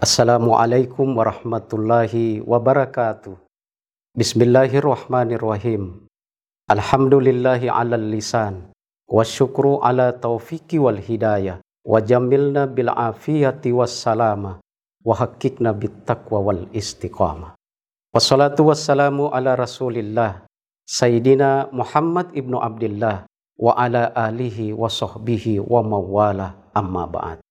Assalamualaikum warahmatullahi wabarakatuh. Bismillahirrahmanirrahim. Alhamdulillahi ala lisan. Wa syukru ala taufiki wal hidayah. Wa jamilna bil afiyati was salama. Wa hakikna bit taqwa wal istiqamah. Wassalatu wassalamu ala rasulillah. Sayyidina Muhammad ibnu Abdullah. Wa ala alihi wa sahbihi wa mawala amma ba'd.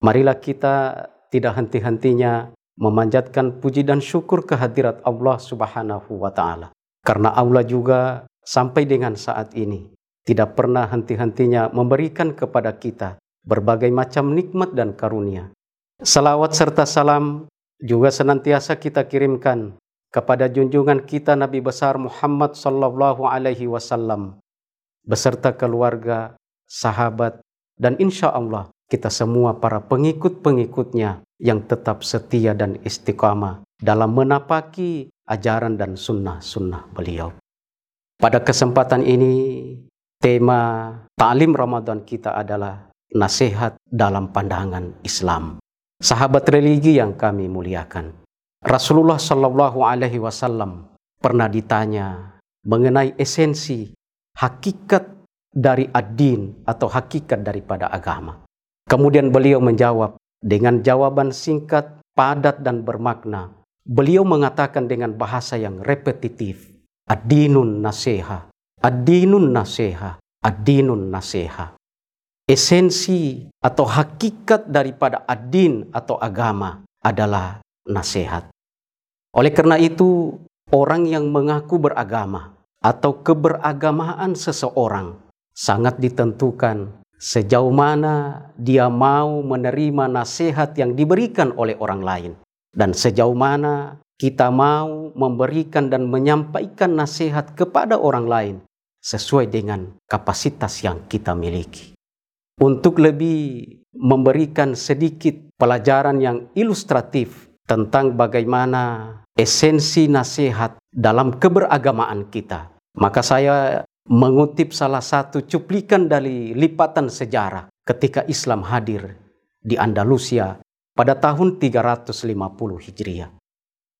Marilah kita tidak henti-hentinya memanjatkan puji dan syukur kehadirat Allah Subhanahu wa taala. Karena Allah juga sampai dengan saat ini tidak pernah henti-hentinya memberikan kepada kita berbagai macam nikmat dan karunia. Salawat serta salam juga senantiasa kita kirimkan kepada junjungan kita Nabi besar Muhammad sallallahu alaihi wasallam beserta keluarga, sahabat, dan insya Allah kita semua para pengikut-pengikutnya yang tetap setia dan istiqamah dalam menapaki ajaran dan sunnah-sunnah beliau. Pada kesempatan ini, tema ta'lim Ramadan kita adalah nasihat dalam pandangan Islam. Sahabat religi yang kami muliakan. Rasulullah Shallallahu Alaihi Wasallam pernah ditanya mengenai esensi hakikat dari ad-din atau hakikat daripada agama. Kemudian beliau menjawab dengan jawaban singkat, padat dan bermakna. Beliau mengatakan dengan bahasa yang repetitif, Adinun naseha, adinun naseha, adinun naseha. Esensi atau hakikat daripada adin atau agama adalah nasihat. Oleh karena itu, orang yang mengaku beragama atau keberagamaan seseorang sangat ditentukan sejauh mana dia mau menerima nasihat yang diberikan oleh orang lain, dan sejauh mana kita mau memberikan dan menyampaikan nasihat kepada orang lain sesuai dengan kapasitas yang kita miliki. Untuk lebih memberikan sedikit pelajaran yang ilustratif tentang bagaimana esensi nasihat dalam keberagamaan kita, maka saya mengutip salah satu cuplikan dari lipatan sejarah ketika Islam hadir di Andalusia pada tahun 350 Hijriah.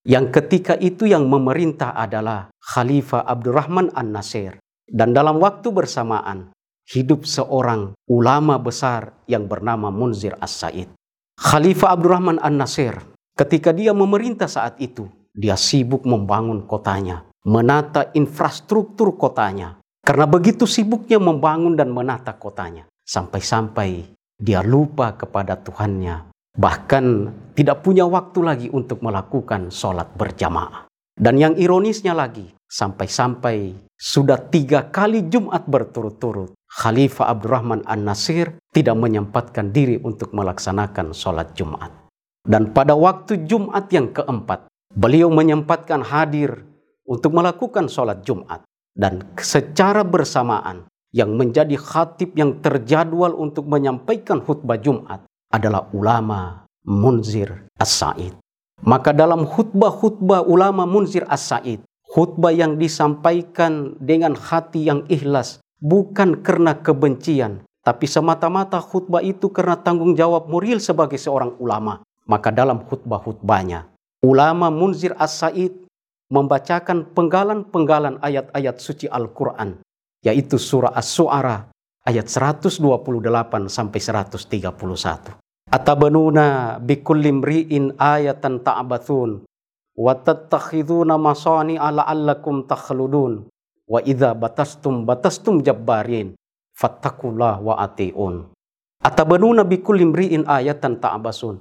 Yang ketika itu yang memerintah adalah Khalifah Abdurrahman An-Nasir. Dan dalam waktu bersamaan hidup seorang ulama besar yang bernama Munzir As-Said. Khalifah Abdurrahman An-Nasir ketika dia memerintah saat itu, dia sibuk membangun kotanya, menata infrastruktur kotanya, karena begitu sibuknya membangun dan menata kotanya. Sampai-sampai dia lupa kepada Tuhannya. Bahkan tidak punya waktu lagi untuk melakukan sholat berjamaah. Dan yang ironisnya lagi, sampai-sampai sudah tiga kali Jumat berturut-turut, Khalifah Abdurrahman An-Nasir tidak menyempatkan diri untuk melaksanakan sholat Jumat. Dan pada waktu Jumat yang keempat, beliau menyempatkan hadir untuk melakukan sholat Jumat dan secara bersamaan yang menjadi khatib yang terjadwal untuk menyampaikan khutbah Jumat adalah ulama Munzir As-Said. Maka dalam khutbah-khutbah ulama Munzir As-Said, khutbah yang disampaikan dengan hati yang ikhlas, bukan karena kebencian, tapi semata-mata khutbah itu karena tanggung jawab Muril sebagai seorang ulama. Maka dalam khutbah-khutbahnya, ulama Munzir As-Said membacakan penggalan-penggalan ayat-ayat suci Al-Quran, yaitu surah As-Su'ara ayat 128 sampai 131. Atabanuna bikulli mri'in ayatan ta'bathun wa tattakhiduna masani ala allakum takhludun wa idza batastum batastum jabbarin fattakullah wa atiun. Atabanuna bikulli mri'in ayatan ta'basun.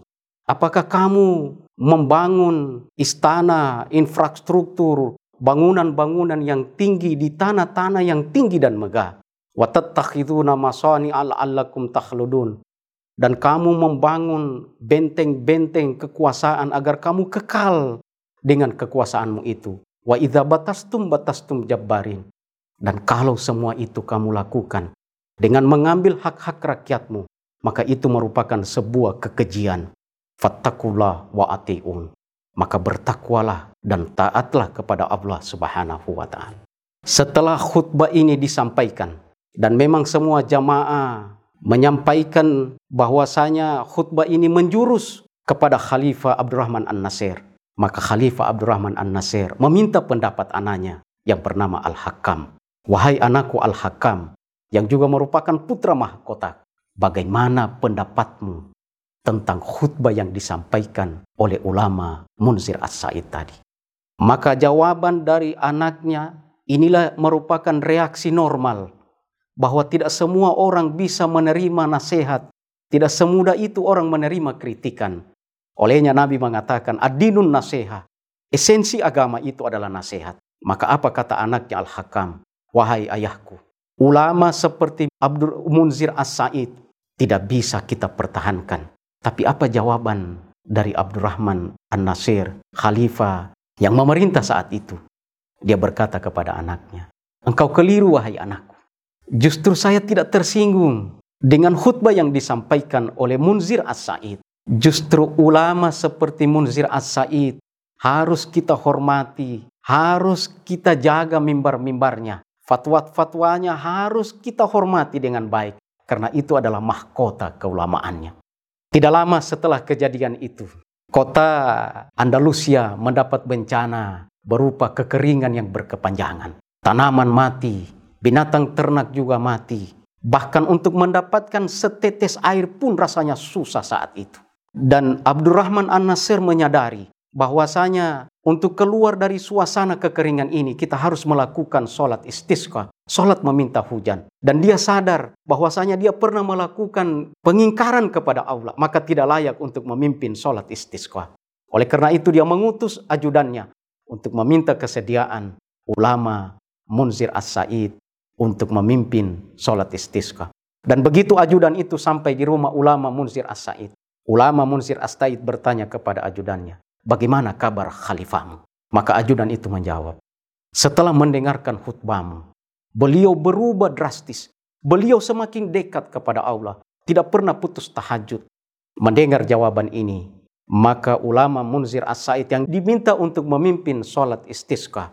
Apakah kamu membangun istana, infrastruktur, bangunan-bangunan yang tinggi di tanah-tanah yang tinggi dan megah. Watattakhiduna masani al'allakum takhludun. Dan kamu membangun benteng-benteng kekuasaan agar kamu kekal dengan kekuasaanmu itu. Wa idza batastum batastum jabbarin. Dan kalau semua itu kamu lakukan dengan mengambil hak-hak rakyatmu, maka itu merupakan sebuah kekejian fattakullah wa ati'un. Maka bertakwalah dan taatlah kepada Allah Subhanahu wa taala. Setelah khutbah ini disampaikan dan memang semua jamaah menyampaikan bahwasanya khutbah ini menjurus kepada Khalifah Abdurrahman An-Nasir. Maka Khalifah Abdurrahman An-Nasir meminta pendapat anaknya yang bernama Al-Hakam. Wahai anakku Al-Hakam, yang juga merupakan putra mahkota, bagaimana pendapatmu tentang khutbah yang disampaikan oleh ulama Munzir As-Said tadi? Maka jawaban dari anaknya inilah merupakan reaksi normal bahwa tidak semua orang bisa menerima nasihat. Tidak semudah itu orang menerima kritikan. Olehnya Nabi mengatakan, adinun nasihat. Esensi agama itu adalah nasihat. Maka apa kata anaknya Al-Hakam? Wahai ayahku, ulama seperti Abdul Munzir As-Said tidak bisa kita pertahankan. Tapi apa jawaban dari Abdurrahman An-Nasir, khalifah yang memerintah saat itu? Dia berkata kepada anaknya, Engkau keliru wahai anakku. Justru saya tidak tersinggung dengan khutbah yang disampaikan oleh Munzir As-Said. Justru ulama seperti Munzir As-Said harus kita hormati, harus kita jaga mimbar-mimbarnya. Fatwa-fatwanya harus kita hormati dengan baik. Karena itu adalah mahkota keulamaannya. Tidak lama setelah kejadian itu, kota Andalusia mendapat bencana berupa kekeringan yang berkepanjangan. Tanaman mati, binatang ternak juga mati. Bahkan untuk mendapatkan setetes air pun rasanya susah saat itu. Dan Abdurrahman An-Nasir menyadari bahwasanya untuk keluar dari suasana kekeringan ini kita harus melakukan sholat istisqa, sholat meminta hujan. Dan dia sadar bahwasanya dia pernah melakukan pengingkaran kepada Allah, maka tidak layak untuk memimpin sholat istisqa. Oleh karena itu dia mengutus ajudannya untuk meminta kesediaan ulama Munzir As-Said untuk memimpin sholat istisqa. Dan begitu ajudan itu sampai di rumah ulama Munzir As-Said, Ulama Munsir Astaid bertanya kepada ajudannya, bagaimana kabar khalifahmu? Maka ajudan itu menjawab, setelah mendengarkan khutbahmu, beliau berubah drastis. Beliau semakin dekat kepada Allah, tidak pernah putus tahajud. Mendengar jawaban ini, maka ulama Munzir As-Said yang diminta untuk memimpin sholat istisqa,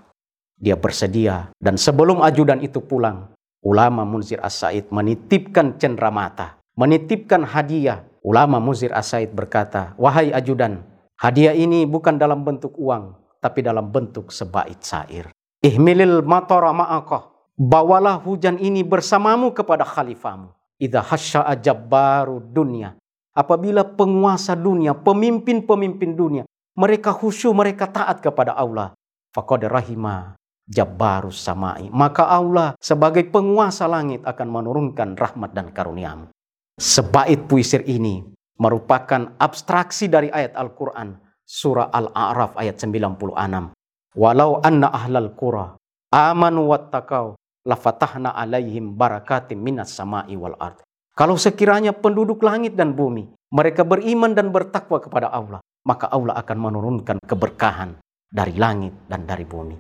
dia bersedia. Dan sebelum ajudan itu pulang, ulama Munzir As-Said menitipkan cenderamata, menitipkan hadiah Ulama Muzir Asaid berkata, Wahai ajudan, hadiah ini bukan dalam bentuk uang, tapi dalam bentuk sebait sair. Ihmilil matora ma'akah. Bawalah hujan ini bersamamu kepada khalifahmu. Idha hasya'a jabbaru dunia. Apabila penguasa dunia, pemimpin-pemimpin dunia, mereka khusyuk, mereka taat kepada Allah. Faqad rahima jabbarus samai. Maka Allah sebagai penguasa langit akan menurunkan rahmat dan karuniamu. Sebait puisir ini merupakan abstraksi dari ayat Al-Quran. Surah Al-A'raf ayat 96. Walau anna ahlal qura amanu wattakau lafatahna alaihim barakatim minas sama'i wal ard. Kalau sekiranya penduduk langit dan bumi, mereka beriman dan bertakwa kepada Allah, maka Allah akan menurunkan keberkahan dari langit dan dari bumi.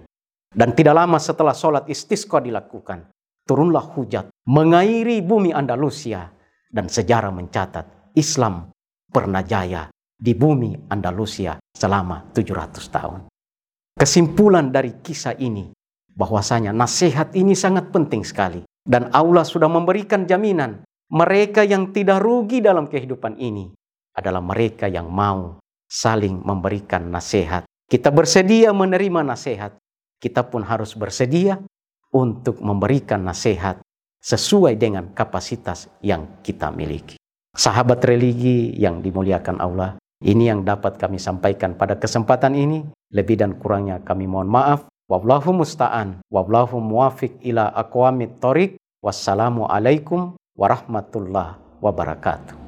Dan tidak lama setelah sholat istisqa dilakukan, turunlah hujat mengairi bumi Andalusia dan sejarah mencatat Islam pernah jaya di bumi Andalusia selama 700 tahun. Kesimpulan dari kisah ini bahwasanya nasihat ini sangat penting sekali dan Allah sudah memberikan jaminan mereka yang tidak rugi dalam kehidupan ini adalah mereka yang mau saling memberikan nasihat. Kita bersedia menerima nasihat, kita pun harus bersedia untuk memberikan nasihat sesuai dengan kapasitas yang kita miliki. Sahabat religi yang dimuliakan Allah, ini yang dapat kami sampaikan pada kesempatan ini. Lebih dan kurangnya kami mohon maaf. Wallahu musta'an, wallahu muwafiq ila aqwamit thoriq. Wassalamualaikum warahmatullahi wabarakatuh.